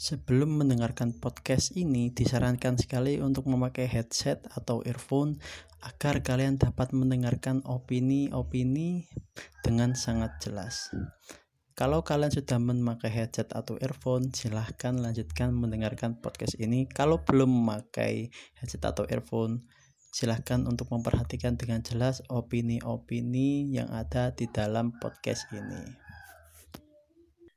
Sebelum mendengarkan podcast ini, disarankan sekali untuk memakai headset atau earphone agar kalian dapat mendengarkan opini-opini dengan sangat jelas. Kalau kalian sudah memakai headset atau earphone, silahkan lanjutkan mendengarkan podcast ini. Kalau belum memakai headset atau earphone, silahkan untuk memperhatikan dengan jelas opini-opini yang ada di dalam podcast ini.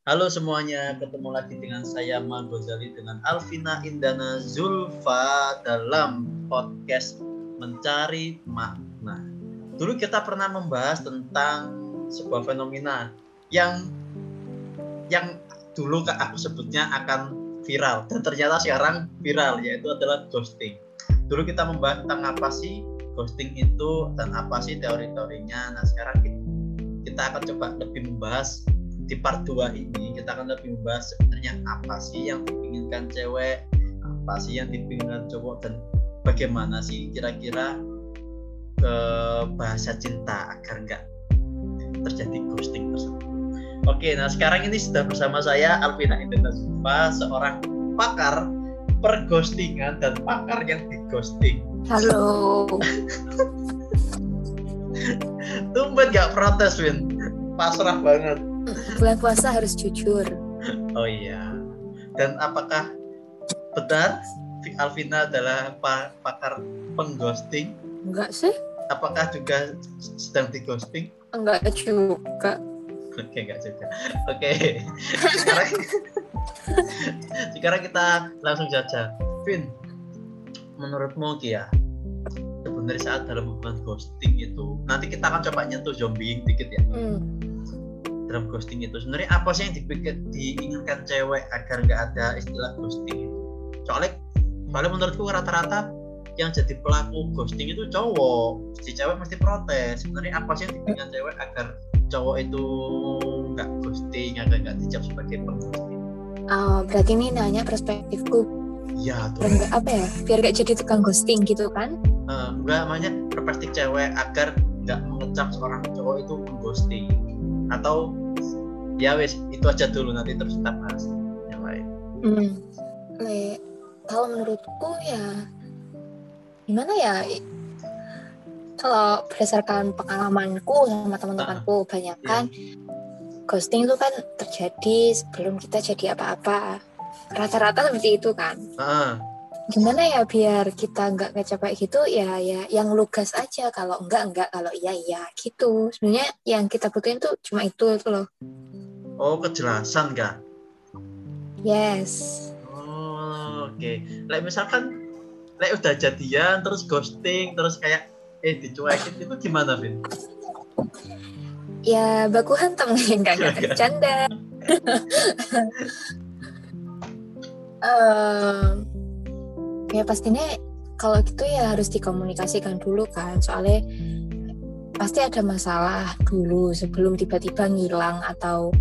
Halo semuanya, ketemu lagi dengan saya Ma Gozali dengan Alvina Indana Zulfa dalam podcast Mencari Makna. Dulu kita pernah membahas tentang sebuah fenomena yang yang dulu aku sebutnya akan viral dan ternyata sekarang viral yaitu adalah ghosting. Dulu kita membahas tentang apa sih ghosting itu dan apa sih teori-teorinya. Nah, sekarang kita akan coba lebih membahas di part 2 ini kita akan lebih membahas sebenarnya apa sih yang diinginkan cewek apa sih yang diinginkan cowok dan bagaimana sih kira-kira ke eh, bahasa cinta agar enggak terjadi ghosting tersebut. Oke, nah sekarang ini sudah bersama saya Alvina Indra seorang pakar perghostingan dan pakar yang ghosting. Halo. Tumben gak protes, Win. Pasrah banget bulan puasa harus jujur. Oh iya. Dan apakah benar Alvina adalah pakar pengghosting? Enggak sih. Apakah juga sedang di ghosting enggak juga. Oke enggak juga. Oke. Sekarang sekarang kita langsung saja. Vin menurutmu Kia sebenarnya saat dalam hubungan ghosting itu nanti kita akan coba nyentuh zombie dikit ya. Hmm dalam ghosting itu. Sebenarnya apa sih yang dipikir diinginkan cewek agar nggak ada istilah ghosting itu? Soalnya soalnya menurutku rata-rata yang jadi pelaku ghosting itu cowok. Si cewek mesti protes. Sebenarnya apa sih yang dipikirkan cewek agar cowok itu nggak ghosting agar nggak dicap sebagai pengghosting oh berarti ini nanya perspektifku. Ya tuh. Biar apa ya? Biar gak jadi tukang ghosting gitu kan? Uh, enggak namanya perspektif cewek agar nggak mengecap seorang cowok itu mengghosting atau ya wes itu aja dulu nanti terus kita bahas yang lain hmm. Le, kalau menurutku ya gimana ya kalau berdasarkan pengalamanku sama teman-temanku uh, banyak kan yeah. ghosting itu kan terjadi sebelum kita jadi apa-apa rata-rata seperti itu kan uh. Gimana ya biar kita nggak ngecapek gitu ya ya yang lugas aja kalau enggak enggak kalau iya iya gitu sebenarnya yang kita butuhin tuh cuma itu tuh loh Oh, kejelasan kak? Yes. Oh, oke. Okay. Like misalkan, like udah jadian terus ghosting terus kayak eh dicuekin itu gimana, Vin? Ya baku hantam enggak enggak bercanda. um, ya pastinya kalau gitu ya harus dikomunikasikan dulu kan soalnya pasti ada masalah dulu sebelum tiba-tiba ngilang atau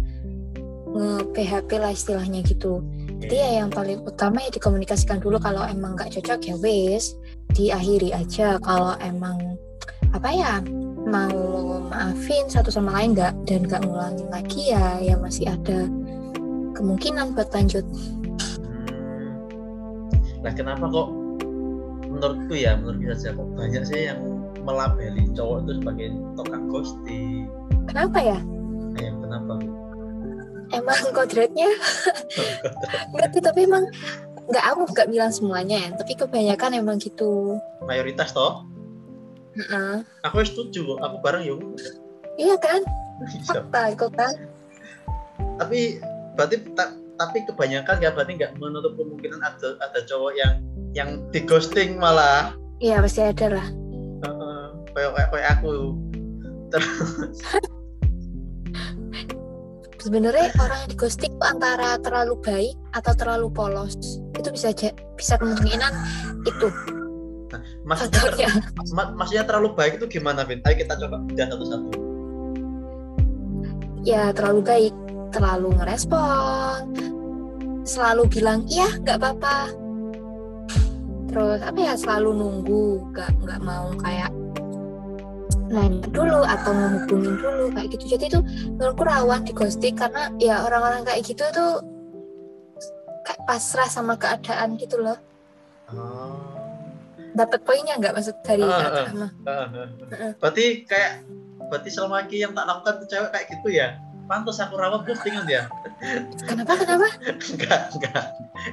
nge-PHP lah istilahnya gitu. Jadi ya yang paling utama ya dikomunikasikan dulu kalau emang nggak cocok ya wes diakhiri aja kalau emang apa ya mau maafin satu sama lain nggak dan nggak ngulangin lagi ya ya masih ada kemungkinan buat lanjut. Nah kenapa kok menurutku ya menurut kita saja kok banyak sih yang melabeli cowok itu sebagai tokak ghosting. Kenapa ya? Eh, kenapa? emang kodratnya ngerti tapi emang nggak aku nggak bilang semuanya ya tapi kebanyakan emang gitu mayoritas toh uh-uh. aku setuju aku bareng yuk iya kan fakta itu kan tapi berarti ta, tapi kebanyakan nggak berarti nggak menutup kemungkinan ada ada cowok yang yang di ghosting malah. Iya pasti ada lah. Uh, kayak kayak aku. Terus sebenarnya orang yang di ghosting itu antara terlalu baik atau terlalu polos. Itu bisa aja bisa kemungkinan itu. Nah, maksudnya mak maksudnya terlalu baik itu gimana Vin? Ayo kita coba bedah satu-satu. Ya terlalu baik terlalu ngerespon selalu bilang iya nggak apa-apa terus apa ya selalu nunggu nggak nggak mau kayak nanya dulu atau menghubungin dulu kayak gitu jadi itu menurutku rawan di ghosting karena ya orang-orang kayak gitu tuh kayak pasrah sama keadaan gitu loh Oh. dapat poinnya nggak maksud dari ah. mah Ah, ah, ah. Berarti kayak berarti selama ini yang tak lakukan ke cewek kayak gitu ya. Pantas aku rawat ghostingan ya. kenapa kenapa enggak, enggak.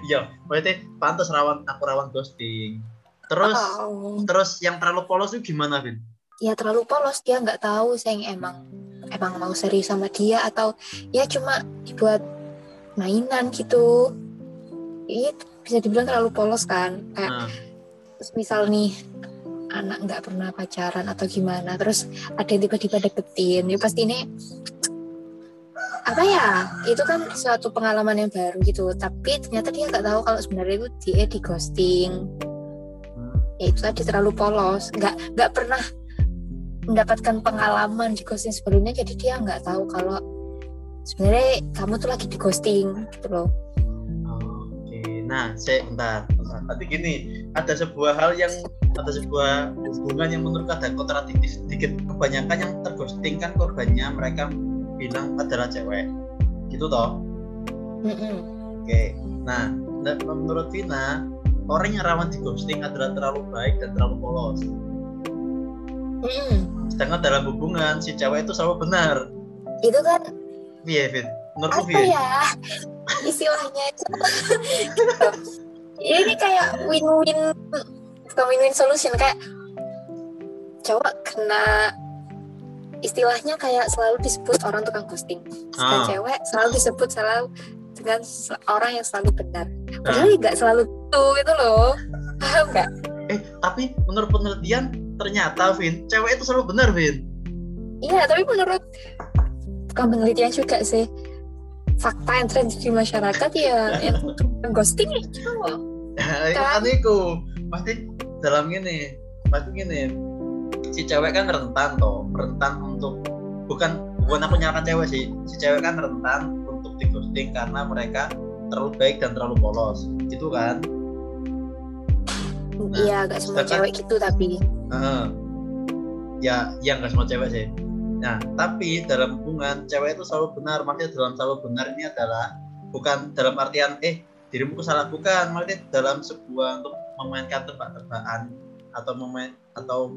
Iya, berarti pantas rawan aku rawan ghosting. Terus oh. terus yang terlalu polos itu gimana, Vin? ya terlalu polos dia nggak tahu saya yang emang emang mau serius sama dia atau ya cuma dibuat mainan gitu itu bisa dibilang terlalu polos kan kayak Nah, terus misal nih anak nggak pernah pacaran atau gimana terus ada yang tiba-tiba deketin ya pasti ini apa ya? Itu kan suatu pengalaman yang baru gitu. Tapi ternyata dia nggak tahu kalau sebenarnya itu dia di ghosting. Ya itu tadi terlalu polos. Nggak nggak pernah mendapatkan pengalaman di ghosting sebelumnya jadi dia nggak tahu kalau sebenarnya kamu tuh lagi di ghosting gitu loh. Oke, nah saya bentar, gini, ada sebuah hal yang ada sebuah hubungan yang menurut ada kontradiktif sedikit. Kebanyakan yang terghosting kan korbannya mereka bilang adalah cewek, gitu toh. Mm-mm. Oke, nah dan menurut Vina orang yang rawan di ghosting adalah terlalu baik dan terlalu polos. Mm-mm. Sedangkan dalam hubungan si cewek itu selalu benar. itu kan Iya, Vin. Menurutku apa Vin. ya istilahnya itu gitu. ini kayak win-win bukan win-win solution kayak cowok kena istilahnya kayak selalu disebut orang tukang ghosting. Sedangkan Ah. cewek selalu disebut selalu dengan orang yang selalu benar. Nah, padahal nggak selalu itu gitu loh. Paham nggak? Eh, tapi menurut penelitian ternyata Vin, cewek itu selalu benar, Vin. iya tapi menurut bukan penelitian juga sih. Fakta yang terjadi di masyarakat ya yang tukang ghosting ya cowok kan iku pasti dalam gini pasti gini si cewek kan rentan toh rentan untuk bukan bukan aku nyalakan cewek sih si cewek kan rentan untuk di ghosting karena mereka terlalu baik dan terlalu polos gitu kan? Iya, gak semua cewek gitu tapi. Heeh. ya ya nggak semua cewek sih. Nah tapi dalam hubungan cewek itu selalu benar maksudnya dalam selalu benar ini adalah bukan dalam artian eh dirimu salah bukan maksudnya dalam sebuah untuk memainkan tebak-tebakan atau memain atau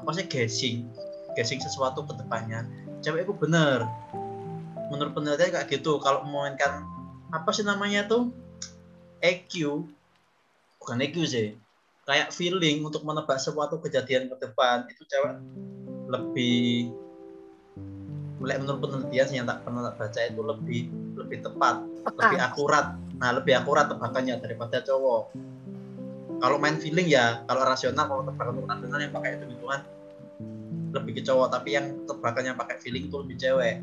apa sih guessing? Guessing sesuatu ke depannya. Cewek itu benar menurut penelitian kayak gitu. Kalau memainkan apa sih namanya tuh? EQ bukan EQ sih. Kayak feeling untuk menebak suatu kejadian ke depan. Itu cewek lebih mulai menurut penelitian yang tak pernah tak baca itu lebih lebih tepat. Lebih peka. akurat. Nah lebih akurat tebakannya daripada cowok kalau main feeling ya kalau rasional kalau tebakan untuk rasional yang pakai itu hitungan lebih ke cowok tapi yang tebakannya pakai feeling itu lebih cewek.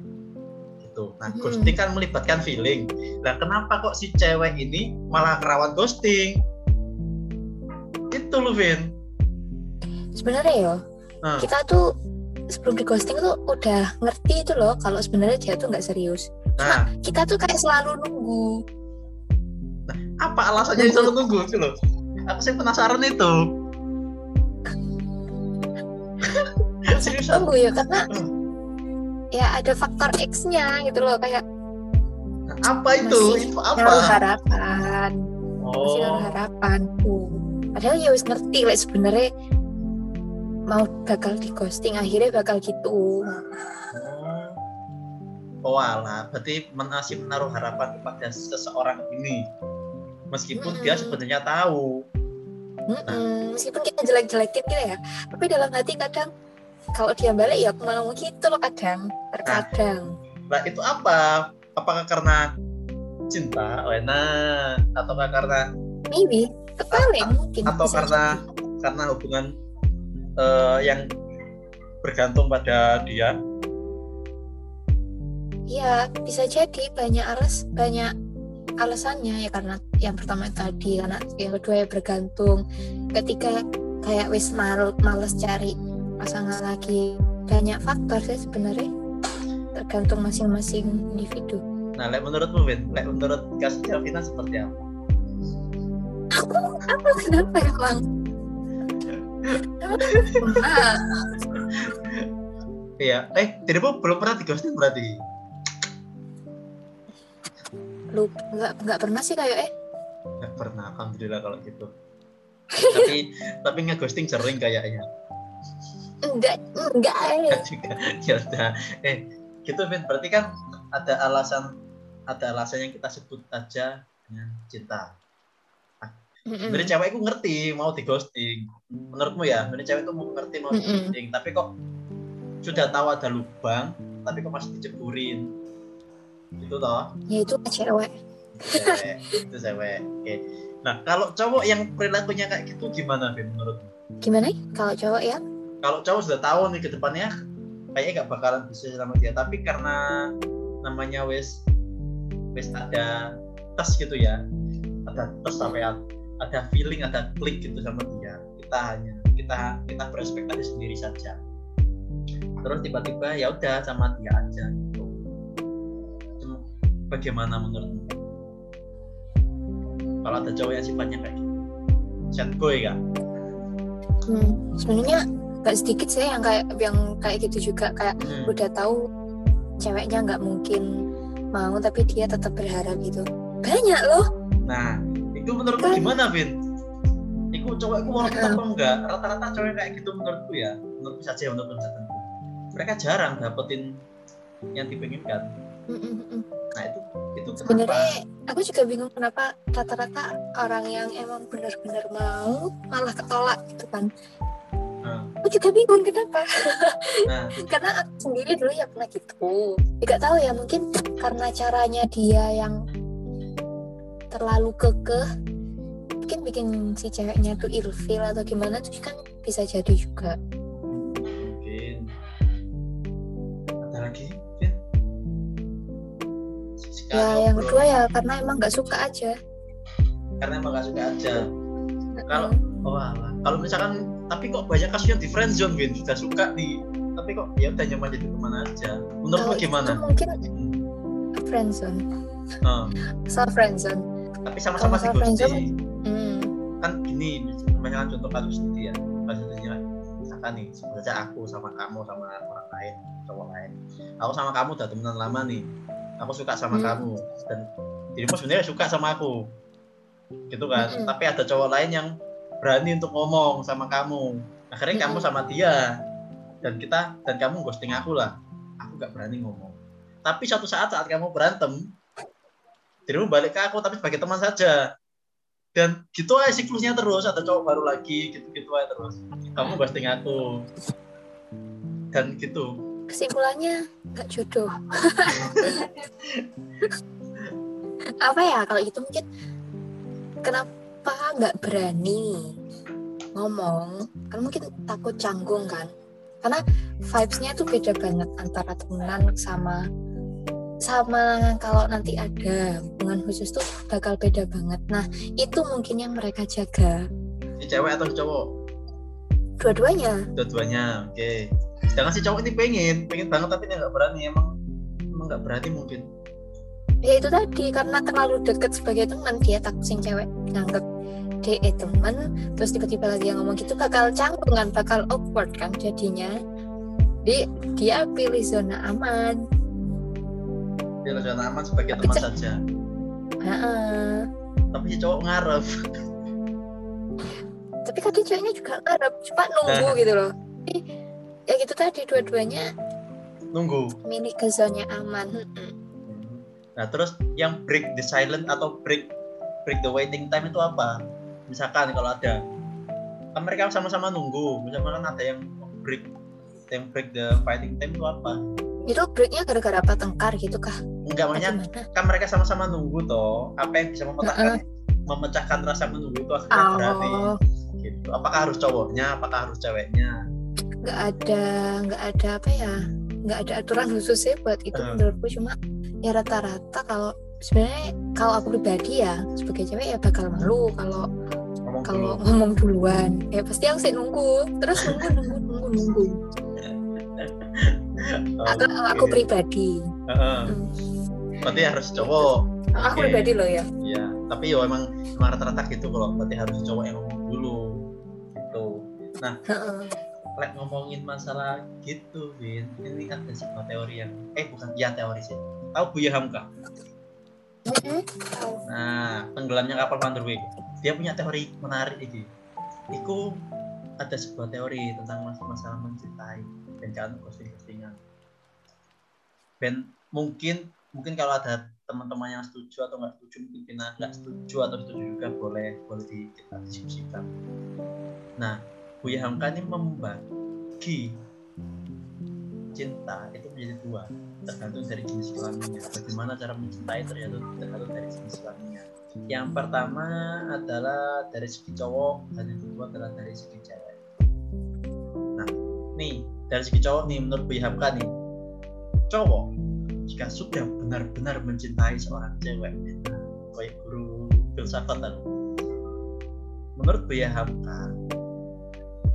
Gitu. Nah Hmm. ghosting kan melibatkan feeling. Nah kenapa kok si cewek ini malah rawan ghosting? Itu loh Vin. Sebenarnya ya, Hmm. kita tuh sebelum di ghosting tuh udah ngerti itu loh kalau sebenarnya dia tuh nggak serius. nah. Kita tuh kayak selalu nunggu. apa alasannya selalu nunggu. itu loh aku sih penasaran itu seriusan ya karena Hmm. ya ada faktor X-nya gitu loh kayak apa itu Masih itu apa harapan, masih oh harapan. tuh. Padahal ya wis ngerti lah sebenarnya mau bakal di ghosting akhirnya bakal gitu. Oh, alah, berarti masih menaruh harapan kepada seseorang ini. Meskipun dia Mm-mm. sebenarnya tahu. Mm-mm, meskipun kita jelek-jelekin gitu ya tapi dalam hati kadang kalau dia balik ya aku malah mau gitu loh kadang terkadang Nah, itu apa? Apakah karena cinta, Wena, ataukah karena maybe kebalik mungkin atau karena karena hubungan eh, yang bergantung pada dia? jadi. ya bisa jadi banyak alas banyak alasannya ya karena yang pertama tadi karena yang kedua ya bergantung. Ketika kayak wis mal males cari pasangan lagi banyak faktor sih sebenarnya. Tergantung masing-masing individu. Nah, lek menurutmu, Win, lek menurut kasus Elvina seperti apa? aku apa kenapa emang nah, Iya, eh, dirimu belum pernah di ghosting berarti? Lu nggak nggak pernah sih kayak eh. Nggak pernah alhamdulillah kalau gitu. Tapi tapi nggak ghosting sering kayaknya. Enggak enggak Nggak juga. Ya udah. Eh gitu Vin. Berarti kan ada alasan ada alasan yang kita sebut aja dengan cinta. Dari cewek itu ngerti mau di ghosting menurutmu ya dari cewek itu mau ngerti mau di ghosting tapi kok sudah tahu ada lubang tapi kok masih diceburin itu toh? Ya itu cewek. Cewek itu cewek. Oke. Nah kalau cowok yang perilakunya kayak gitu gimana Vin menurutmu gimana? Ya kalau cowok ya? Kalau cowok sudah tahu nih ke depannya kayaknya nggak bakalan bisa sama dia. Tapi karena namanya wes wes ada tes gitu ya ada tes sampai ad- ada feeling ada klik gitu sama dia. Kita hanya kita kita berespektasi sendiri saja. Terus tiba-tiba ya udah sama dia aja bagaimana menurutmu kalau ada cowok yang sifatnya kayak gitu set boy kan hmm. sebenarnya gak sedikit sih yang kayak yang kayak gitu juga kayak Hmm. udah tahu ceweknya nggak mungkin mau tapi dia tetap berharap gitu banyak loh Nah, itu menurutku Kan- gimana, Vin? Iku cowok iku mau Heeh. apa enggak? Rata-rata cowok kayak gitu menurutku ya, menurutku saja menurut pendapatanku. Mereka jarang dapetin yang dipinginkan. Nah, itu itu kenapa? sebenarnya aku juga bingung kenapa rata-rata orang yang emang benar-benar mau malah ketolak gitu kan. Nah, aku juga bingung kenapa. Nah, karena aku sendiri dulu ya pernah gitu. Tidak tahu ya mungkin karena caranya dia yang terlalu kekeh mungkin bikin si ceweknya tuh ilfil atau gimana tuh kan bisa jadi juga Ya yang kedua ya karena emang nggak suka aja karena emang gak suka aja. Kalau oh alah. kalau misalkan tapi kok banyak kasus yang di friend zone, Vin, sudah suka di tapi kok ya udah nyaman jadi teman aja. Menurutmu gimana? itu mungkin Hmm. friendzone Nah, soal friendzone tapi sama-sama Kalau di sama friendzone, ghosting. hmm. kan gini misalkan contoh kasus ini ya kasusnya misalkan nih saja aku sama kamu sama orang lain cowok lain aku sama kamu udah temenan lama nih aku suka sama Hmm. kamu. Dan dirimu sebenarnya suka sama aku. Gitu kan. Mm-mm. tapi ada cowok lain yang berani untuk ngomong sama kamu. Akhirnya kamu Mm-mm. sama dia. Dan kita dan kamu ghosting aku lah. Aku nggak berani ngomong. Tapi suatu saat saat kamu berantem dirimu balik ke aku tapi sebagai teman saja. Dan gitu aja siklusnya terus. Ada cowok baru lagi gitu gitu aja terus. Kamu ghosting aku. Dan gitu kesimpulannya nggak jodoh. Apa ya kalau gitu mungkin kenapa nggak berani ngomong? Kan mungkin takut canggung kan. Karena vibes-nya tuh beda banget antara temenan sama sama kalau nanti ada hubungan khusus tuh bakal beda banget. Nah itu mungkin yang mereka jaga. Si cewek atau cowok dua-duanya. Dua-duanya oke. Jangan si cowok ini pengen pengen banget tapi dia nggak berani emang emang nggak berani mungkin. Ya itu tadi karena terlalu deket sebagai teman dia takut sing cewek nganggep dia eh, teman terus tiba-tiba lagi yang ngomong gitu bakal canggung kan bakal awkward kan jadinya. Jadi dia pilih zona aman. Dia lebih aman sebagai Tapi teman saja. Heeh. tapi si cowok ngarep tapi kadang ceweknya juga ngarep cuma nunggu gitu loh. Jadi, ya gitu tadi dua-duanya nunggu. milih ke zona aman nah terus yang break the silent atau break break the waiting time itu apa? Misalkan kalau ada kan mereka sama-sama nunggu misalkan ada yang break yang break the fighting time itu apa? Itu breaknya gara-gara apa? Tengkar gitu kah? Enggak gimana? kan mereka sama-sama nunggu toh. Apa yang bisa memecahkan memecahkan rasa menunggu itu akhirnya berani oh gitu apakah harus cowoknya apakah harus ceweknya nggak ada nggak ada apa ya nggak ada aturan khusus ya buat itu Hmm. menurutku cuma ya rata-rata kalau sebenarnya kalau aku pribadi ya sebagai cewek ya bakal malu kalau ngomong dulu kalau ngomong duluan ya pasti aku sih nunggu terus nunggu nunggu nunggu nunggu aku, aku Oke. pribadi. Hmm. berarti harus cowok aku Oke. pribadi loh ya Iya, tapi yo emang emang rata-rata gitu kalau berarti harus cowok yang ngomong dulu gitu. Heeh. Lek ngomongin masalah gitu, Bin. Ini ada sebuah teori yang eh bukan ya teori sih. Tahu Buya Hamka? Nah, tenggelamnya kapal Vanderwijk dia punya teori menarik ini itu ada sebuah teori tentang mas- masalah mencintai dan jangan ghosting ghostingan dan mungkin mungkin kalau ada teman-teman yang setuju atau nggak setuju mungkin nggak setuju atau setuju juga boleh boleh di, kita diskusikan nah Buya Hamka ini membagi cinta itu menjadi dua. Tergantung dari jenis kelaminnya. Bagaimana cara mencintai tergantung tergantung dari jenis kelaminnya. Yang pertama adalah dari segi cowok dan yang kedua adalah dari segi cewek. Nah nih dari segi cowok nih menurut Buya Hamka nih cowok jika sudah benar-benar mencintai seorang cewek kayak guru filsafat menurut Buya Hamka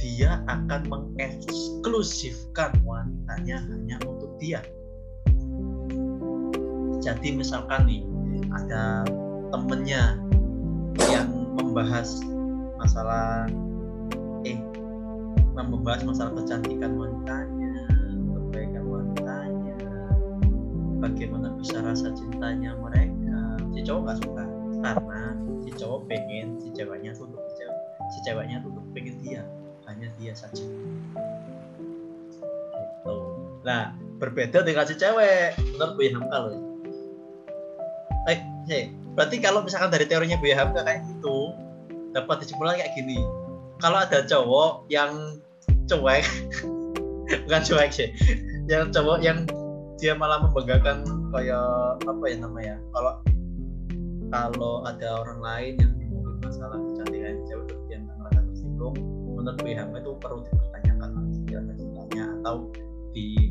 dia akan mengeksklusifkan wanitanya hanya untuk dia. Jadi misalkan nih ada temennya yang membahas masalah eh membahas masalah kecantikan wanitanya kebaikan wanitanya bagaimana bisa rasa cintanya mereka. Si cowok gak suka karena si cowok pengen si ceweknya tuh si, cewek, si ceweknya tuh untuk pengen dia dia saja. Gitu. Nah berbeda dengan si cewek. Menurut Bu Hamka loh. Eh hey, berarti kalau misalkan dari teorinya Bu Hamka kayak gitu dapat disimpulkan kayak gini. Kalau ada cowok yang cuek bukan cuek sih. Yang cowok yang dia malah membanggakan kayak apa ya namanya kalau kalau ada orang lain yang menurut WHM itu perlu dipertanyakan lagi cintanya atau di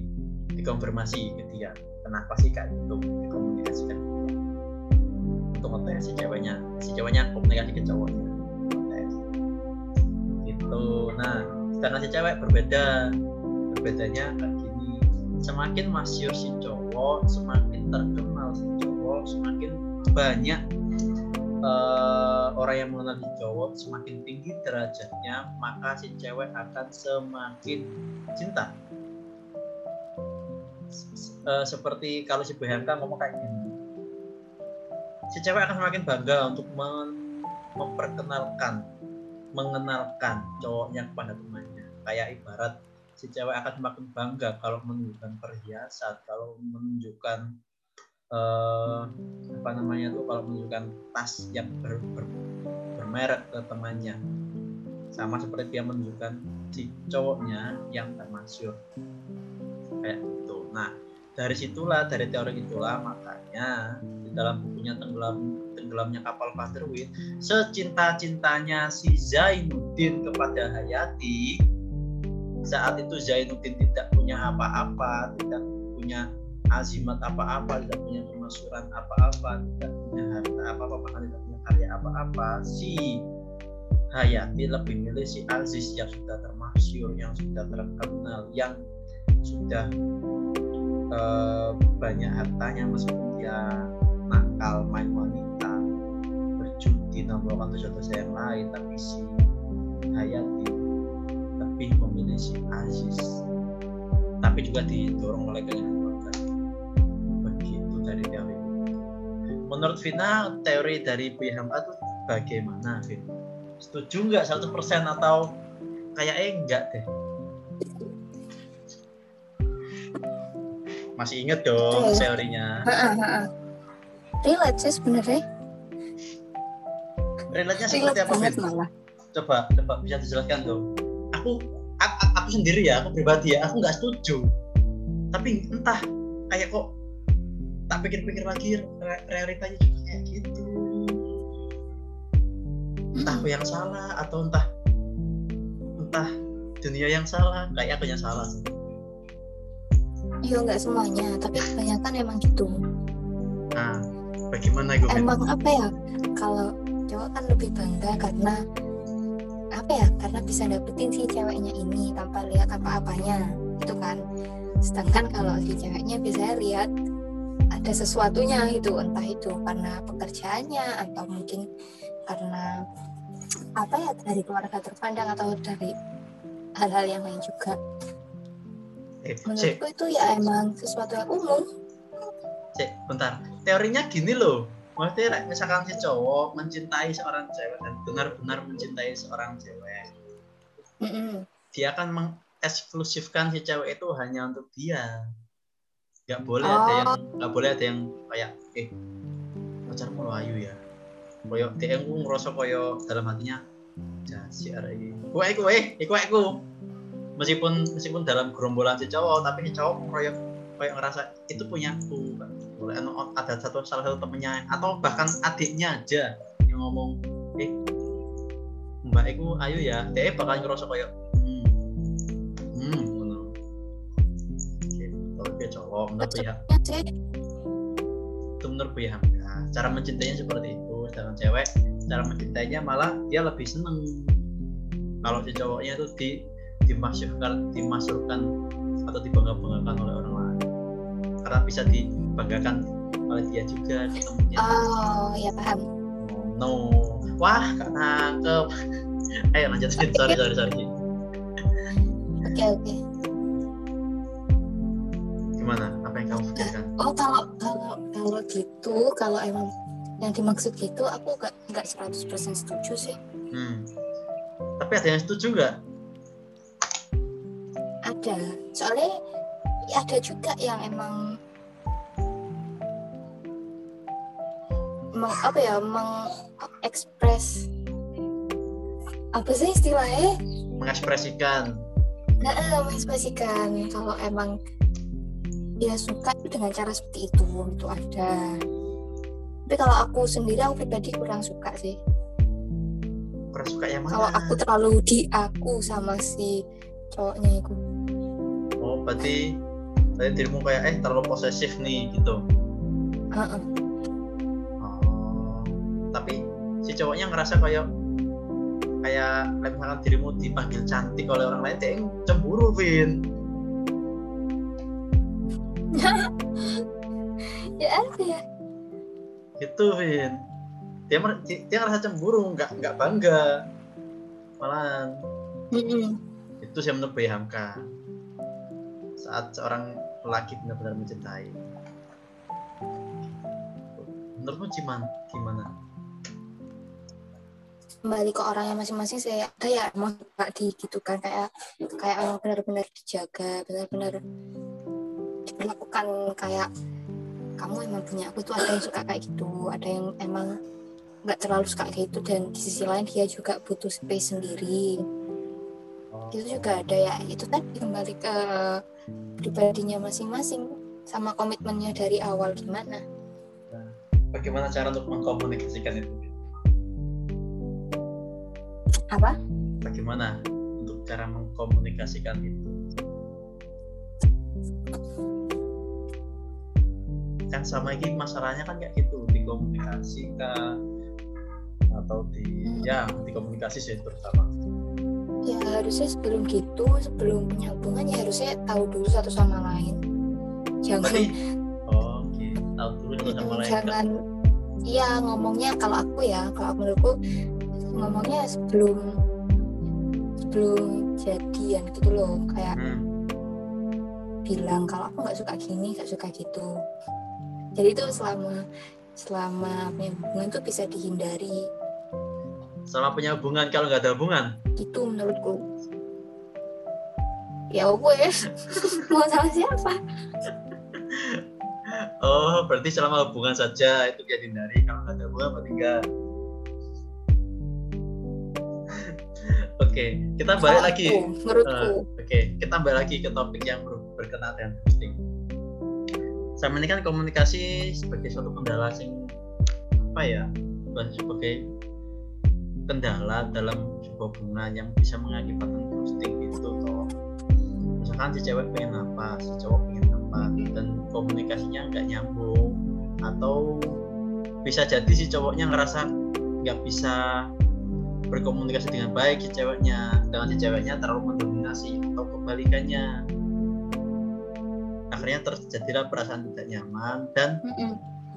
dikonfirmasi ke dia kenapa sih kayak itu dikomunikasikan ke untuk ngetes si ceweknya si ceweknya komunikasi ke cowoknya gitu. Nah sedangkan si cewek berbeda berbedanya kayak gini. Semakin masyur si cowok semakin terkenal si cowok semakin banyak uh, orang yang mengenal si cowok semakin tinggi derajatnya maka si cewek akan semakin cinta. Uh, seperti kalau si BHK ngomong kayak gini. Si cewek akan semakin bangga untuk mem memperkenalkan mengenalkan cowoknya kepada temannya. Kayak ibarat si cewek akan semakin bangga kalau menunjukkan perhiasan kalau menunjukkan uh, apa namanya tuh kalau menunjukkan tas yang ber, ber, bermerek ke temannya. Sama seperti dia menunjukkan si cowoknya yang termasyur kayak gitu. Nah dari situlah dari teori itulah makanya di dalam bukunya tenggelam tenggelamnya kapal Vanderwit secinta cintanya si Zainuddin kepada Hayati saat itu Zainuddin tidak punya apa-apa tidak punya azimat apa-apa tidak punya kemasuran apa-apa tidak punya harta apa-apa bahkan tidak punya karya apa-apa si Hayati lebih milih si Aziz yang sudah termasyur yang sudah terkenal yang sudah uh, banyak hartanya meskipun dia nakal main wanita berjudi melakukan dosa-dosa yang lain tapi si Hayati lebih memilih si Aziz. Tapi juga didorong oleh keinginan dari teori menurut Vina teori dari BHMA itu bagaimana Vina setuju nggak 100% atau kayak eh enggak deh? Masih inget dong Iya. teorinya. Relate sih sebenarnya. Relate-nya seperti apa Vin? malah. Coba coba bisa dijelaskan dong aku a- a- aku sendiri ya aku pribadi ya aku nggak setuju. Tapi entah kayak kok tak pikir-pikir lagi re- realitanya juga kayak gitu. Entah aku yang salah atau entah entah dunia yang salah kayak aku yang salah iya nggak semuanya tapi kebanyakan emang gitu. Nah bagaimana gue? Emang apa ya kalau cowok kan lebih bangga karena apa ya karena bisa dapetin si ceweknya ini tanpa lihat apa-apanya gitu kan. Sedangkan kalau si ceweknya biasanya lihat ada sesuatunya itu entah itu karena pekerjaannya atau mungkin karena apa ya dari keluarga terpandang atau dari hal-hal yang lain juga. Eh, menurutku itu ya emang sesuatu yang umum. Cek, bentar. Teorinya gini loh. Maksudnya misalkan si cowok mencintai seorang cewek dan benar-benar mencintai seorang cewek Mm-mm. dia akan mengeksklusifkan si cewek itu hanya untuk dia nggak boleh ada yang nggak boleh ada yang kayak eh pacarmu lo ayu ya. Koyo dia yang ngerasa koyo dalam hatinya jasi arek iki. Kowe iku eh iku aku meskipun meskipun dalam gerombolan si cowok tapi si cowok koyo koyo ngerasa itu punya aku boleh anu, ada satu salah satu temennya atau bahkan adiknya aja yang ngomong eh mbak iku ayu ya. Dia bakal ngerasa koyo cowok menurut ya Ya itu menurut Bu Hamka. Cara mencintainya seperti itu sedangkan cewek cara mencintainya malah dia lebih seneng. Kalau si cowoknya itu di dimasukkan dimasukkan atau dibangga-banggakan oleh orang lain. Karena bisa dibanggakan oleh dia juga ketemunya Oh, ya paham. no. Wah gak nangkep. Ayo lanjutin. Sorry sorry sorry. Oke, oke. Gimana apa yang kamu pikirkan Oh, kalau kalau kalau gitu, kalau emang yang dimaksud gitu aku nggak nggak 100% setuju sih. hmm. tapi ada yang setuju nggak Ada. Soalnya ya ada juga yang emang meng, apa ya mengekspres apa sih istilahnya mengekspresikan nah mengekspresikan kalau emang dia suka dengan cara seperti itu itu ada tapi kalau aku sendiri aku pribadi kurang suka sih kurang suka yang mana kalau aku terlalu di aku sama si cowoknya itu Oh, berarti berarti dirimu kayak eh terlalu posesif nih gitu. Heeh. Oh. Tapi si cowoknya ngerasa kayak kayak misalkan dirimu dipanggil cantik oleh orang lain, dia cemburu, Vin. ya ada ya Gitu, Vin. Dia mer- dia, ngerasa cemburu, nggak nggak bangga. Malahan Mm-mm. itu sih menurut Hamka. Saat seorang lelaki benar-benar mencintai. Menurutmu gimana? Gimana? kembali ke orangnya masing-masing saya ada ya emang suka di gitu kan kayak kayak emang benar-benar dijaga benar-benar diperlakukan kayak kamu emang punya aku tuh ada yang suka kayak gitu ada yang emang nggak terlalu suka kayak gitu. Dan di sisi lain dia juga butuh space sendiri. Itu juga ada ya. Itu tadi kembali ke pribadinya masing-masing sama komitmennya dari awal gimana? Bagaimana cara untuk mengkomunikasikan itu? apa? Bagaimana untuk cara mengkomunikasikan itu kan sama lagi masalahnya kan kayak gitu dikomunikasikan atau di ya dikomunikasi sih terutama. Ya harusnya sebelum gitu sebelum punya hubungan ya harusnya tahu dulu satu sama lain. Jangan berarti oh oke tahu dulu satu sama lain jangan iya ngomongnya kalau aku ya kalau aku menurutku ngomongnya sebelum sebelum jadian gitu loh kayak hmm. bilang kalau aku nggak suka gini nggak suka gitu jadi itu selama selama punya hubungan tuh bisa dihindari. Sama punya hubungan kalau nggak ada hubungan? Itu menurutku. Ya gue mau sama siapa? Oh berarti selama hubungan saja itu dia hindari kalau nggak ada hubungan berarti enggak oke kita balik Kalau lagi. menurutku. Oke, kita balik lagi ke topik yang ber- berkenaan dengan ghosting. Sama ini kan komunikasi sebagai suatu kendala sing apa ya? Sebagai kendala dalam sebuah hubungan yang bisa mengakibatkan ghosting itu toh. Misalkan si cewek pengen apa, si cowok pengen apa, dan komunikasinya nggak nyambung atau bisa jadi si cowoknya ngerasa nggak bisa berkomunikasi dengan baik si ceweknya dengan si ceweknya terlalu mendominasi atau kebalikannya akhirnya terjadilah perasaan tidak nyaman dan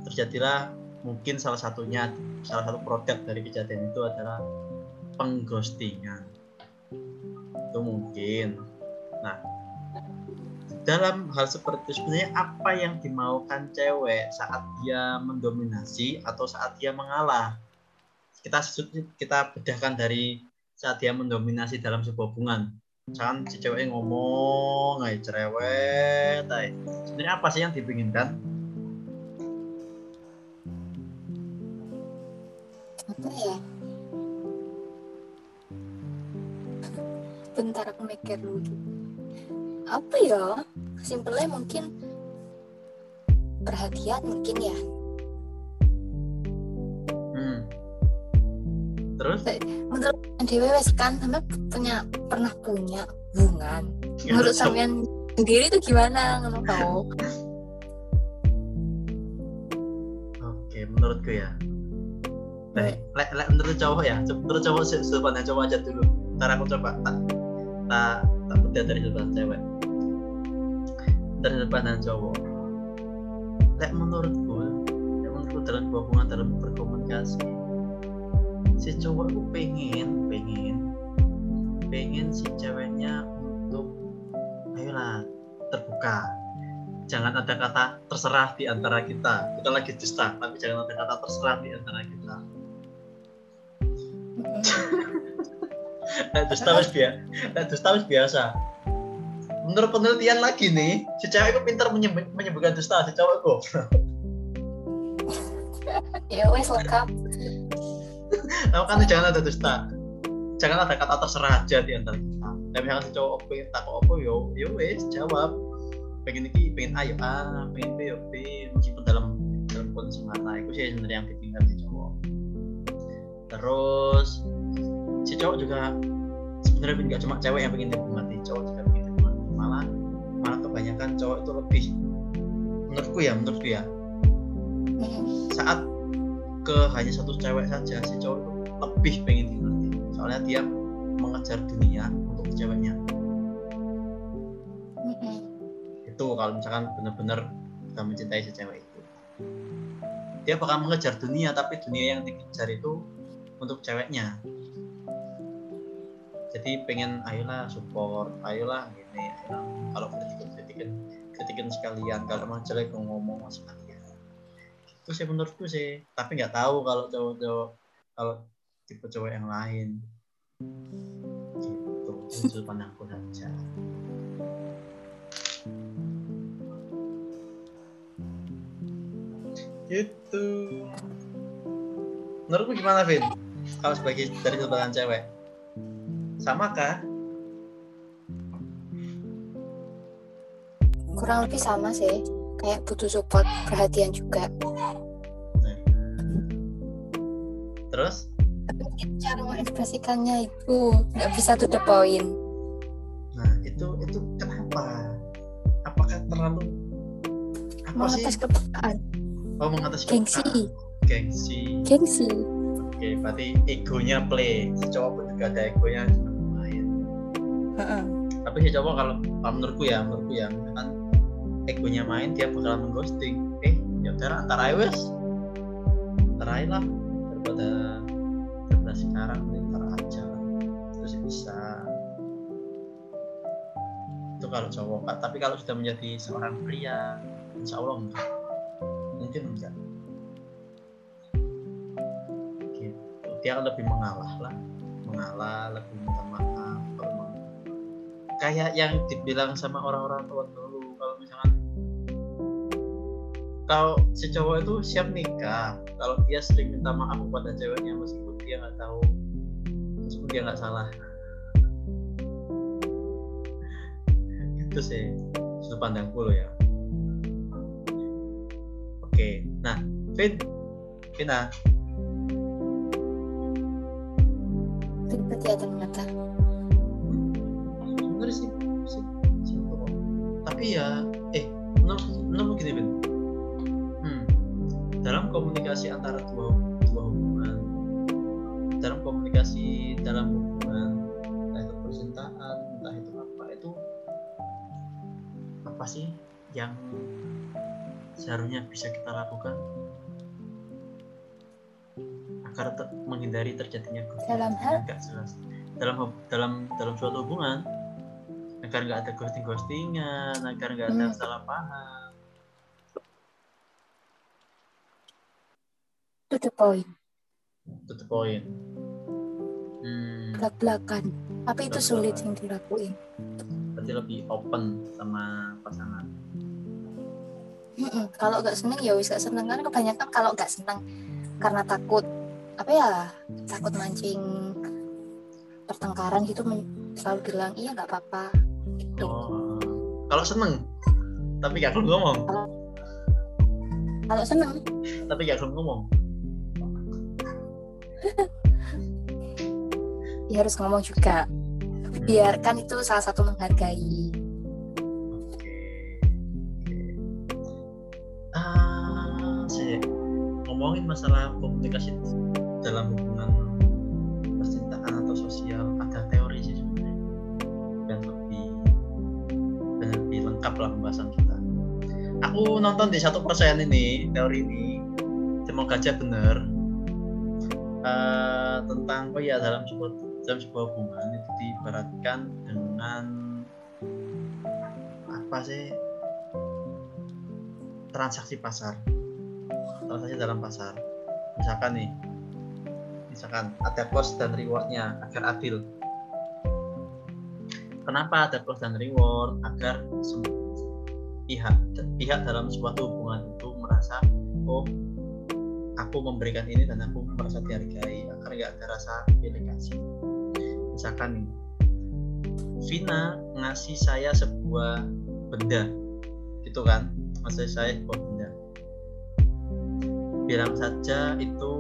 terjadilah mungkin salah satunya salah satu produk dari kejadian itu adalah pengghostingan. Itu mungkin. Nah dalam hal seperti itu sebenarnya apa yang dimaukan cewek saat dia mendominasi atau saat dia mengalah? Kita kita bedahkan dari saat dia mendominasi dalam sebuah hubungan misalkan si cewek ngomong ay cerewet ay. sebenarnya apa sih yang dipinginkan? Apa ya? Bentar aku mikir dulu. Apa ya? Simpelnya mungkin perhatian mungkin ya. Hmm. terus? Menurut Dewi wes kan sampai punya pernah punya hubungan menurut sampean sendiri itu gimana nggak tahu oke menurutku ya Lek, lek, lek menurut cowok ya, menurut cowok sudut pandang cowok aja dulu. Ntar aku coba tak tak tak bedah dari sudut pandang cewek. Dari sudut pandang cowok. Lek menurutku, lek menurutku dalam hubungan dalam berkomunikasi, si cowok pengen, pengen, pengen si ceweknya untuk, ayolah terbuka. Jangan ada kata terserah di antara kita. Kita lagi dusta, tapi jangan ada kata terserah di antara kita Nah, dusta wis biasa. Nah, dusta wis biasa. Menurut penelitian lagi nih, si cewek itu pintar menyebut, menyebutkan dusta, si cowok itu. ya wes lengkap. Nah, kan jangan ada dusta. Jangan ada kata terserah aja di antara kita. Dan misalnya si cowok pengen tak apa yo, yo wes jawab. Pengen iki, pengen ayo ah, pengen B yo B, meskipun dalam dalam kondisi mata itu sih sebenarnya yang ditinggal si cowok. Terus si cowok juga sebenarnya nggak cuma cewek yang pengen dinikmati cowok juga pengen dinikmati malah malah kebanyakan cowok itu lebih menurutku ya menurutku ya saat ke hanya satu cewek saja si cowok itu lebih pengen dimengerti. Soalnya dia mengejar dunia untuk ceweknya. Itu kalau misalkan benar-benar kita mencintai si cewek itu. Dia bakal mengejar dunia tapi dunia yang dikejar itu untuk ceweknya. Jadi pengen ayolah support ayolah gini ayolah. Kalau kritikin kritikin kritikin sekalian kalau emang jelek ngomong sekalian itu sih menurutku sih. Tapi nggak tahu kalau cowok-cowok kalau tipe cowok yang lain. Gitu sudut pandangku saja gitu. Menurutku gimana Vin? Kalau sebagai dari pandang cewek sama kah? Kurang lebih sama sih kayak butuh support perhatian juga. Terus? Cara mengekspresikannya itu nggak bisa to the point nah itu itu kenapa? Apakah terlalu apa sih? mengatas kepekaan. Oh mengatasi gengsi. kepekaan. gengsi. Gengsi. Oke berarti egonya play. Si cowok pun juga ada egonya juga main Heeh. tapi si cowok kalau, kalau menurutku ya menurutku ya misalkan egonya main dia bakal mengghosting. Eh ya udah antara aja wes. Antara aja lah daripada daripada sekarang ntar aja lah. Terus bisa. Itu kalau cowok Kak. tapi kalau sudah menjadi seorang pria insya Allah enggak. Mungkin enggak. Gitu. Dia lebih mengalah lah. Mengalah lebih minta maaf kalau kayak yang dibilang sama orang-orang tua dulu kalau si cowok itu siap nikah kalau dia sering minta maaf kepada ceweknya meskipun dia nggak tahu meskipun dia nggak salah. Itu sih sudut pandangku loh ya. Oke nah Vin? Vina ribet ya ternyata sebenarnya sih sih tapi ya eh menurut menurut gini Vin. dalam komunikasi antara dua dua hubungan dalam komunikasi dalam hubungan entah itu percintaan entah itu apa itu apa sih yang seharusnya bisa kita lakukan agar ter- menghindari terjadinya Dalam hal? nggak jelas dalam dalam dalam suatu hubungan agar nggak ada ghosting ghostingan agar nggak ada Hmm. salah paham To the point, to the point. Hmm, belak-belakan. Tapi itu sulit yang dilakuin. berarti lebih open sama pasangan. Mm-mm. Kalau nggak seneng ya wis gak seneng. Kan kebanyakan kalau nggak seneng karena takut apa ya takut mancing pertengkaran gitu selalu bilang iya nggak apa-apa gitu. oh. Kalau seneng? Tapi gak belum ngomong. Kalau seneng. Tapi gak belum ngomong ya harus ngomong juga. Biarkan itu salah satu menghargai. Ah, ngomongin masalah komunikasi dalam hubungan percintaan atau sosial ada teori sih sebenarnya dan lebih dan lebih lengkap lah pembahasan kita. Aku nonton di satu persen ini teori ini semoga aja benar Eh, tentang oh ya dalam sebuah dalam sebuah hubungan itu diibaratkan dengan apa sih? Transaksi pasar. Transaksi dalam pasar. Misalkan nih misalkan ada cost dan rewardnya agar adil. Kenapa ada cost dan reward? Agar pihak pihak dalam suatu hubungan itu merasa oh aku memberikan ini dan aku merasa dihargai agar nggak ada rasa kasih misalkan Vina ngasih saya sebuah benda gitu kan? Ngasih saya sebuah benda. Bilang saja itu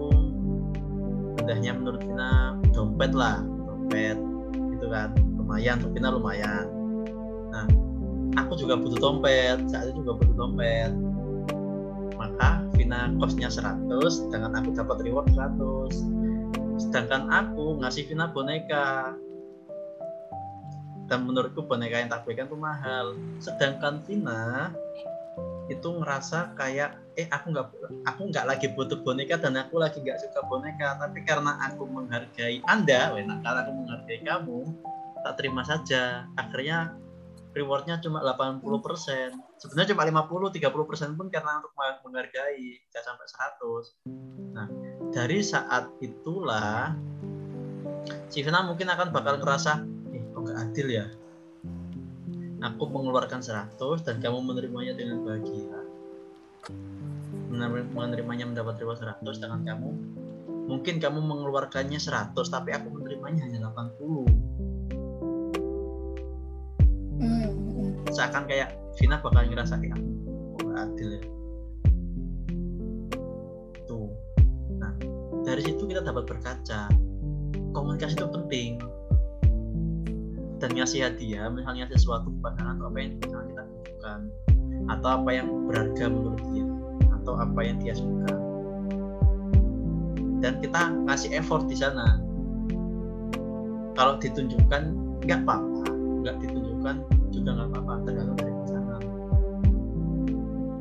bendanya menurut Vina dompet lah dompet gitu kan? Lumayan untuk Vina lumayan. Nah aku juga butuh dompet saat itu juga butuh dompet maka Vina costnya 100 sedangkan aku dapat reward 100 sedangkan aku ngasih Vina boneka. Dan menurutku boneka yang tak berikan tuh mahal. Sedangkan Vina itu ngerasa kayak eh aku nggak aku nggak lagi butuh boneka dan aku lagi nggak suka boneka. Tapi karena aku menghargai anda karena aku menghargai kamu tak terima saja. Akhirnya rewardnya cuma 80% sebenarnya cuma 50 30% pun karena untuk menghargai nggak sampai 100 nah dari saat itulah si Vina mungkin akan bakal ngerasa eh kok nggak adil ya? Aku mengeluarkan 100 dan kamu menerimanya dengan bahagia. Mener- menerimanya mendapat reward 100 dengan kamu. Mungkin kamu mengeluarkannya 100 tapi aku menerimanya hanya 80 Hmm, seakan kayak Vina bakal ngerasa kayak nggak adil ya. Tuh. Nah dari situ kita dapat berkaca. Komunikasi itu penting. Dan ngasih hadiah misalnya sesuatu pasangan atau apa yang kita butuhkan? Atau apa yang berharga menurut dia? Atau apa yang dia suka? Dan kita ngasih effort di sana. Kalau ditunjukkan nggak apa-apa nggak ditunjukkan juga nggak apa-apa tergantung dari pasangan.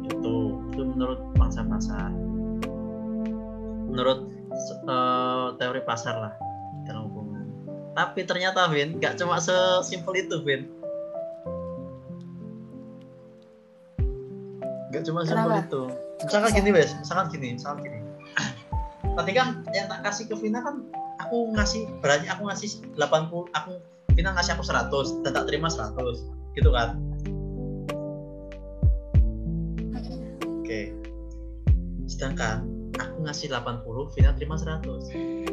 Itu itu menurut pangsa pasar menurut eh, teori pasar lah dalam hubungan. Tapi ternyata Vin nggak cuma sesimpel itu Vin. Nggak cuma sesimpel Kenapa? itu. Misalkan gini wes. Misalkan gini misalkan gini. Tadi kan yang tak kasih ke Vina kan aku ngasih berarti aku ngasih 80 aku Vina ngasih aku 100 dan tak terima 100 gitu kan? Oke. Sedangkan aku ngasih 80 Vina terima 100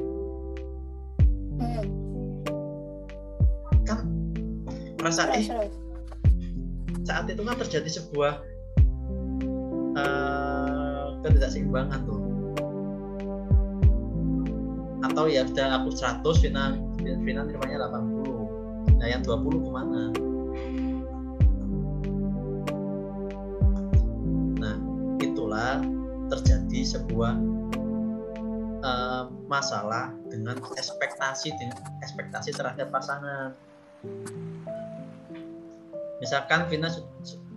Hmm. kan merasa eh saat itu kan terjadi sebuah eh, ketidakseimbangan tuh. Atau ya sudah aku 100 Vina Vina nerimanya 80 nah yang 20 ke mana? Nah itulah terjadi sebuah eh, masalah dengan ekspektasi dengan ekspektasi terhadap pasangan. Misalkan Vina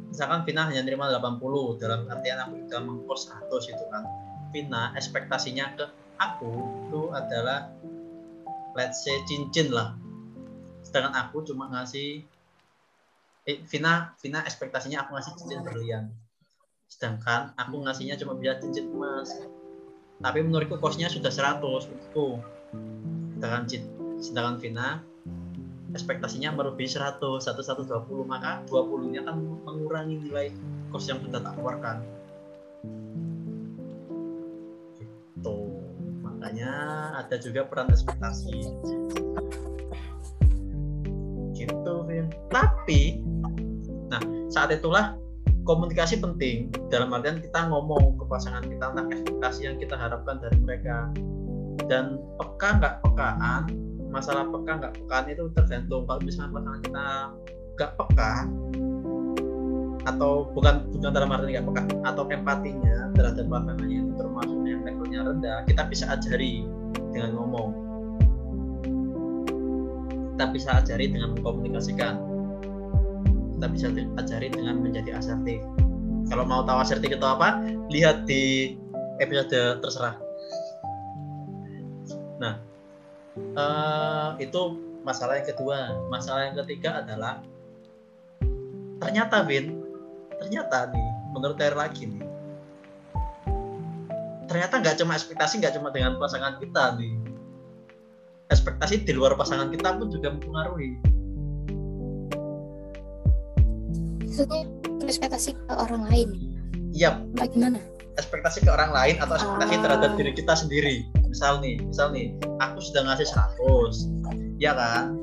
misalkan Vina hanya nerima 80 dalam artian aku sudah mengkos 100 itu kan. Vina ekspektasinya ke aku itu adalah let's say cincin lah sedangkan aku cuma ngasih eh, Vina Vina ekspektasinya aku ngasih cincin berlian. Sedangkan aku ngasihnya cuma bisa cincin emas. Tapi menurutku kosnya sudah 100 itu sedangkan sedangkan Vina ekspektasinya melebihi 100 1 120 maka 20 nya kan mengurangi nilai kos yang sudah tak keluarkan. Gitu. Makanya ada juga peran ekspektasi tapi nah saat itulah komunikasi penting. Dalam artian kita ngomong ke pasangan kita tentang ekspektasi yang kita harapkan dari mereka. Dan peka nggak pekaan masalah peka nggak pekaan itu tergantung kalau misalnya pasangan kita nggak peka atau bukan bukan dalam arti nggak peka atau empatinya terhadap pasangannya itu termasuk yang levelnya rendah kita bisa ajari dengan ngomong. Kita bisa ajari dengan mengkomunikasikan kita bisa ajari dengan menjadi asertif. Kalau mau tahu asertif itu apa lihat di episode terserah. Nah uh, itu masalah yang kedua. Masalah yang ketiga adalah ternyata Vin ternyata nih menurut Ter lagi nih ternyata nggak cuma ekspektasi nggak cuma dengan pasangan kita nih. Ekspektasi di luar pasangan kita pun juga mempengaruhi maksudnya ekspektasi ke orang lain. Iya bagaimana ekspektasi ke orang lain atau ekspektasi ah. terhadap diri kita sendiri. Misal nih misal nih aku sudah ngasih 100 ya kan?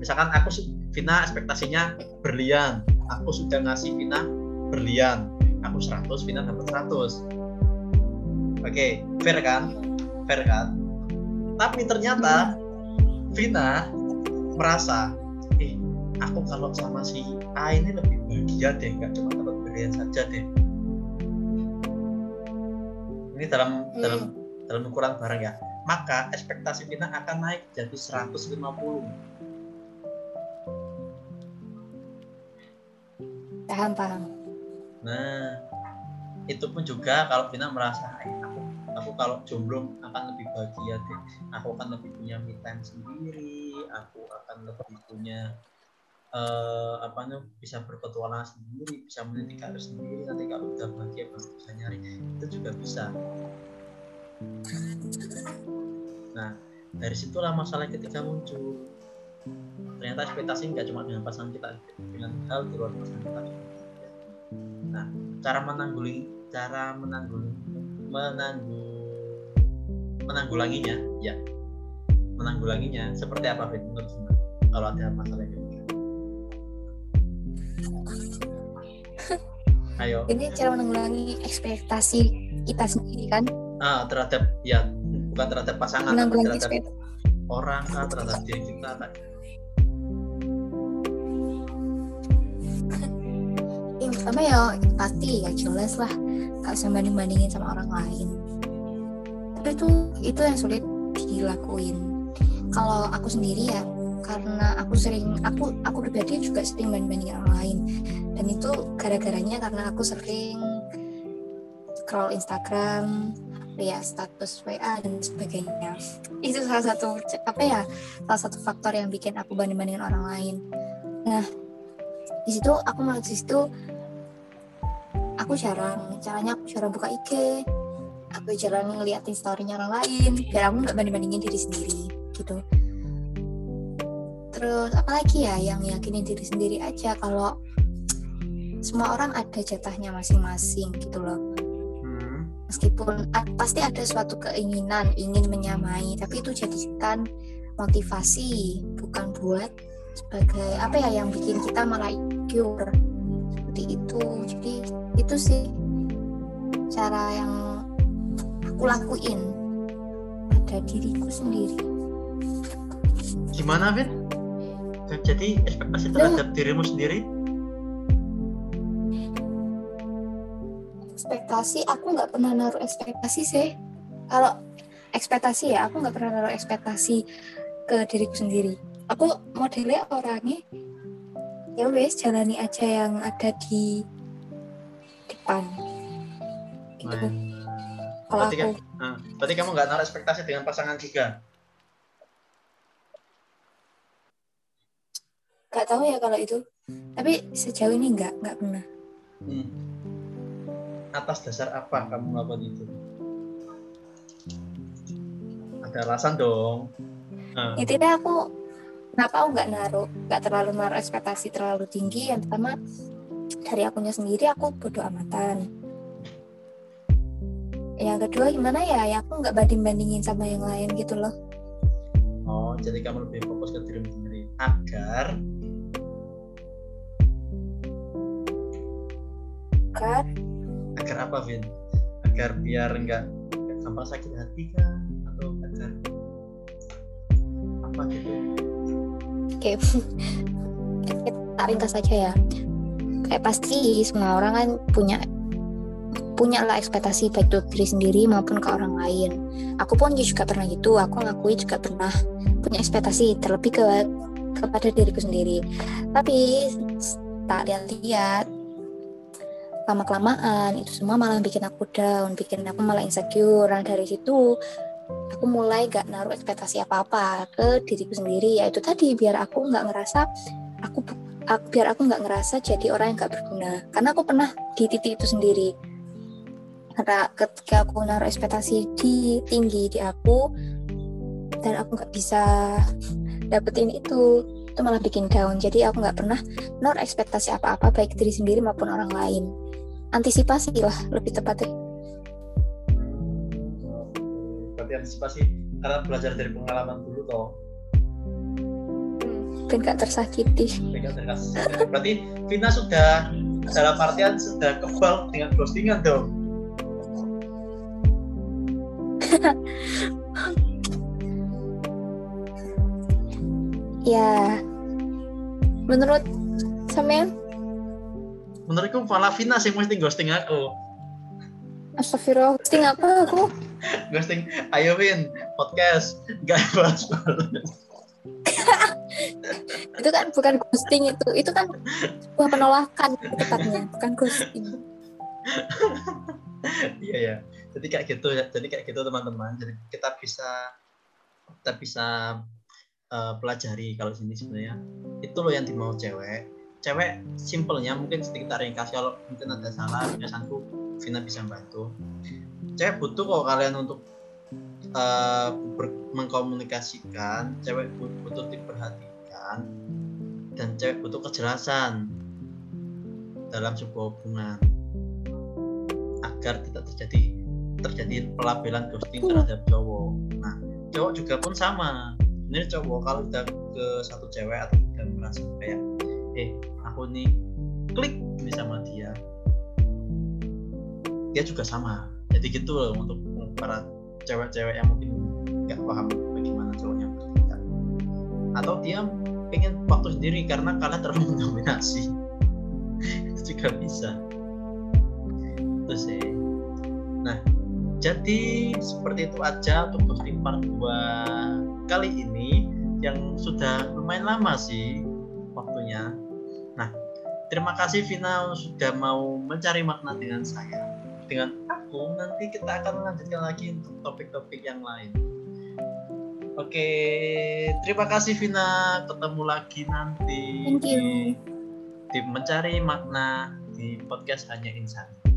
Misalkan aku Vina ekspektasinya berlian. Aku sudah ngasih Vina berlian. Aku 100 Vina dapat 100 oke fair kan? Fair kan? Tapi ternyata Vina merasa aku kalau sama si A ini lebih bahagia deh nggak cuma dapat berlian saja deh. Ini dalam hmm. dalam dalam ukuran barang ya. Maka ekspektasi kita akan naik jadi 150 paham paham. Nah itu pun juga kalau kita merasa aku aku kalau jomblo akan lebih bahagia deh. Aku akan lebih punya me time sendiri aku akan lebih punya uh, apa namanya bisa berpetualang sendiri bisa meniti karir sendiri. Nanti kalau udah bahagia baru bisa nyari. Itu juga bisa. Nah dari situlah masalah ketika muncul. Ternyata ekspektasi nggak cuma dengan pasangan kita dengan hal di luar pasangan kita. Nah cara menangguling cara menanggul menanggul menanggulanginya ya. Menanggulanginya seperti apa menurut kalau ada masalah itu Ayo. Ini cara menanggulangi ekspektasi kita sendiri kan? Ah, terhadap ya bukan terhadap pasangan, menanggulangi terhadap ekspektasi. orang kan terhadap diri kita kan. yang pertama ya pasti ya jelas lah gak usah banding bandingin sama orang lain tapi itu itu yang sulit dilakuin kalau aku sendiri ya karena aku sering aku aku pribadi juga sering banding orang lain dan itu gara-garanya karena aku sering scroll Instagram lihat status WA dan sebagainya. Itu salah satu apa ya salah satu faktor yang bikin aku banding bandingin orang lain. Nah di situ aku malah di situ aku jarang. Caranya aku jarang buka IG aku jarang ngeliatin storynya orang lain biar aku nggak banding bandingin diri sendiri gitu. Terus apalagi ya yang yakinin diri sendiri aja kalau semua orang ada jatahnya masing-masing gitu loh. Hmm. meskipun pasti ada suatu keinginan ingin menyamai tapi itu jadikan motivasi bukan buat sebagai apa ya yang bikin kita malah insecure. Seperti itu. Jadi itu sih cara yang aku lakuin pada diriku sendiri. Gimana Vin? jadi ekspektasi terhadap dirimu sendiri ekspektasi aku nggak pernah naruh ekspektasi sih. Kalau ekspektasi ya aku nggak pernah naruh ekspektasi ke diriku sendiri. Aku modelnya orangnya ya wes jalani aja yang ada di depan. Gitu. Kalau berarti, aku. kan, berarti kamu nggak naruh ekspektasi dengan pasangan juga? Nggak tahu ya kalau itu. Tapi sejauh ini nggak nggak pernah. Hmm. Atas dasar apa kamu melakukan itu? Ada alasan dong. Nah. intinya aku kenapa aku nggak naruh nggak terlalu naruh ekspektasi terlalu tinggi? Yang pertama dari akunya sendiri aku bodoh amatan. Yang kedua gimana ya? Ya aku nggak banding bandingin sama yang lain gitu loh. Oh jadi kamu lebih fokus ke diri sendiri agar agar agar apa Vin? Agar biar nggak gampang sakit hati kan atau agar apa gitu? Oke. Kita ringkas saja ya. Kayak pasti semua orang kan punya punya lah ekspektasi baik untuk diri sendiri maupun ke orang lain. Aku pun juga pernah gitu, aku ngakui juga pernah punya ekspektasi terlebih ke kepada diriku sendiri. Tapi tak lihat-lihat lama kelamaan itu semua malah bikin aku down, bikin aku malah insecure. Dan dari situ aku mulai gak naruh ekspektasi apa-apa ke diriku sendiri. Yaitu tadi biar aku nggak ngerasa aku, biar aku nggak ngerasa jadi orang yang gak berguna. Karena aku pernah di titik itu sendiri. Karena ketika aku naruh ekspektasi di tinggi di aku dan aku nggak bisa dapetin itu itu malah bikin down. Jadi aku nggak pernah naruh ekspektasi apa-apa baik diri sendiri maupun orang lain antisipasi lah lebih tepatnya. Berarti antisipasi karena belajar dari pengalaman dulu toh. Dan gak tersakiti. Berarti Vina sudah dalam artian sudah kebal dengan ghostingan dong? Ya menurut sampean menurutku malah Vina sih mesti ghosting aku Astagfirullah, ghosting apa aku? ghosting, ayo Win, podcast, gak bahas itu kan bukan ghosting itu, itu kan sebuah penolakan tepatnya, bukan ghosting. Iya ya, jadi kayak gitu ya, jadi kayak gitu teman-teman. Jadi kita bisa kita bisa uh, pelajari kalau sini sebenarnya itu loh yang dimau cewek. Cewek simpelnya mungkin sedikit ringkas kalau mungkin ada salah biasaku Vina bisa bantu. Cewek butuh kok kalian untuk uh, mengkomunikasikan cewek butuh diperhatikan dan cewek butuh kejelasan dalam sebuah hubungan agar tidak terjadi terjadi pelabelan ghosting terhadap cowok. Nah cowok juga pun sama. Ini cowok kalau udah ke satu cewek atau udah merasa kayak eh aku nih klik ini sama dia. Dia juga sama. Jadi gitu loh untuk para cewek-cewek yang mungkin nggak paham bagaimana cowoknya atau dia pengen waktu sendiri karena kalian terlalu mendominasi. Itu juga bisa. Terus sih. Nah jadi seperti itu aja untuk posting part 2 kali ini yang sudah lumayan lama sih waktunya terima kasih Vina sudah mau mencari makna dengan saya. Dengan aku nanti kita akan melanjutkan lagi untuk topik-topik yang lain. Oke terima kasih Vina. Ketemu lagi nanti Thank you. di, di mencari makna di podcast hanya insan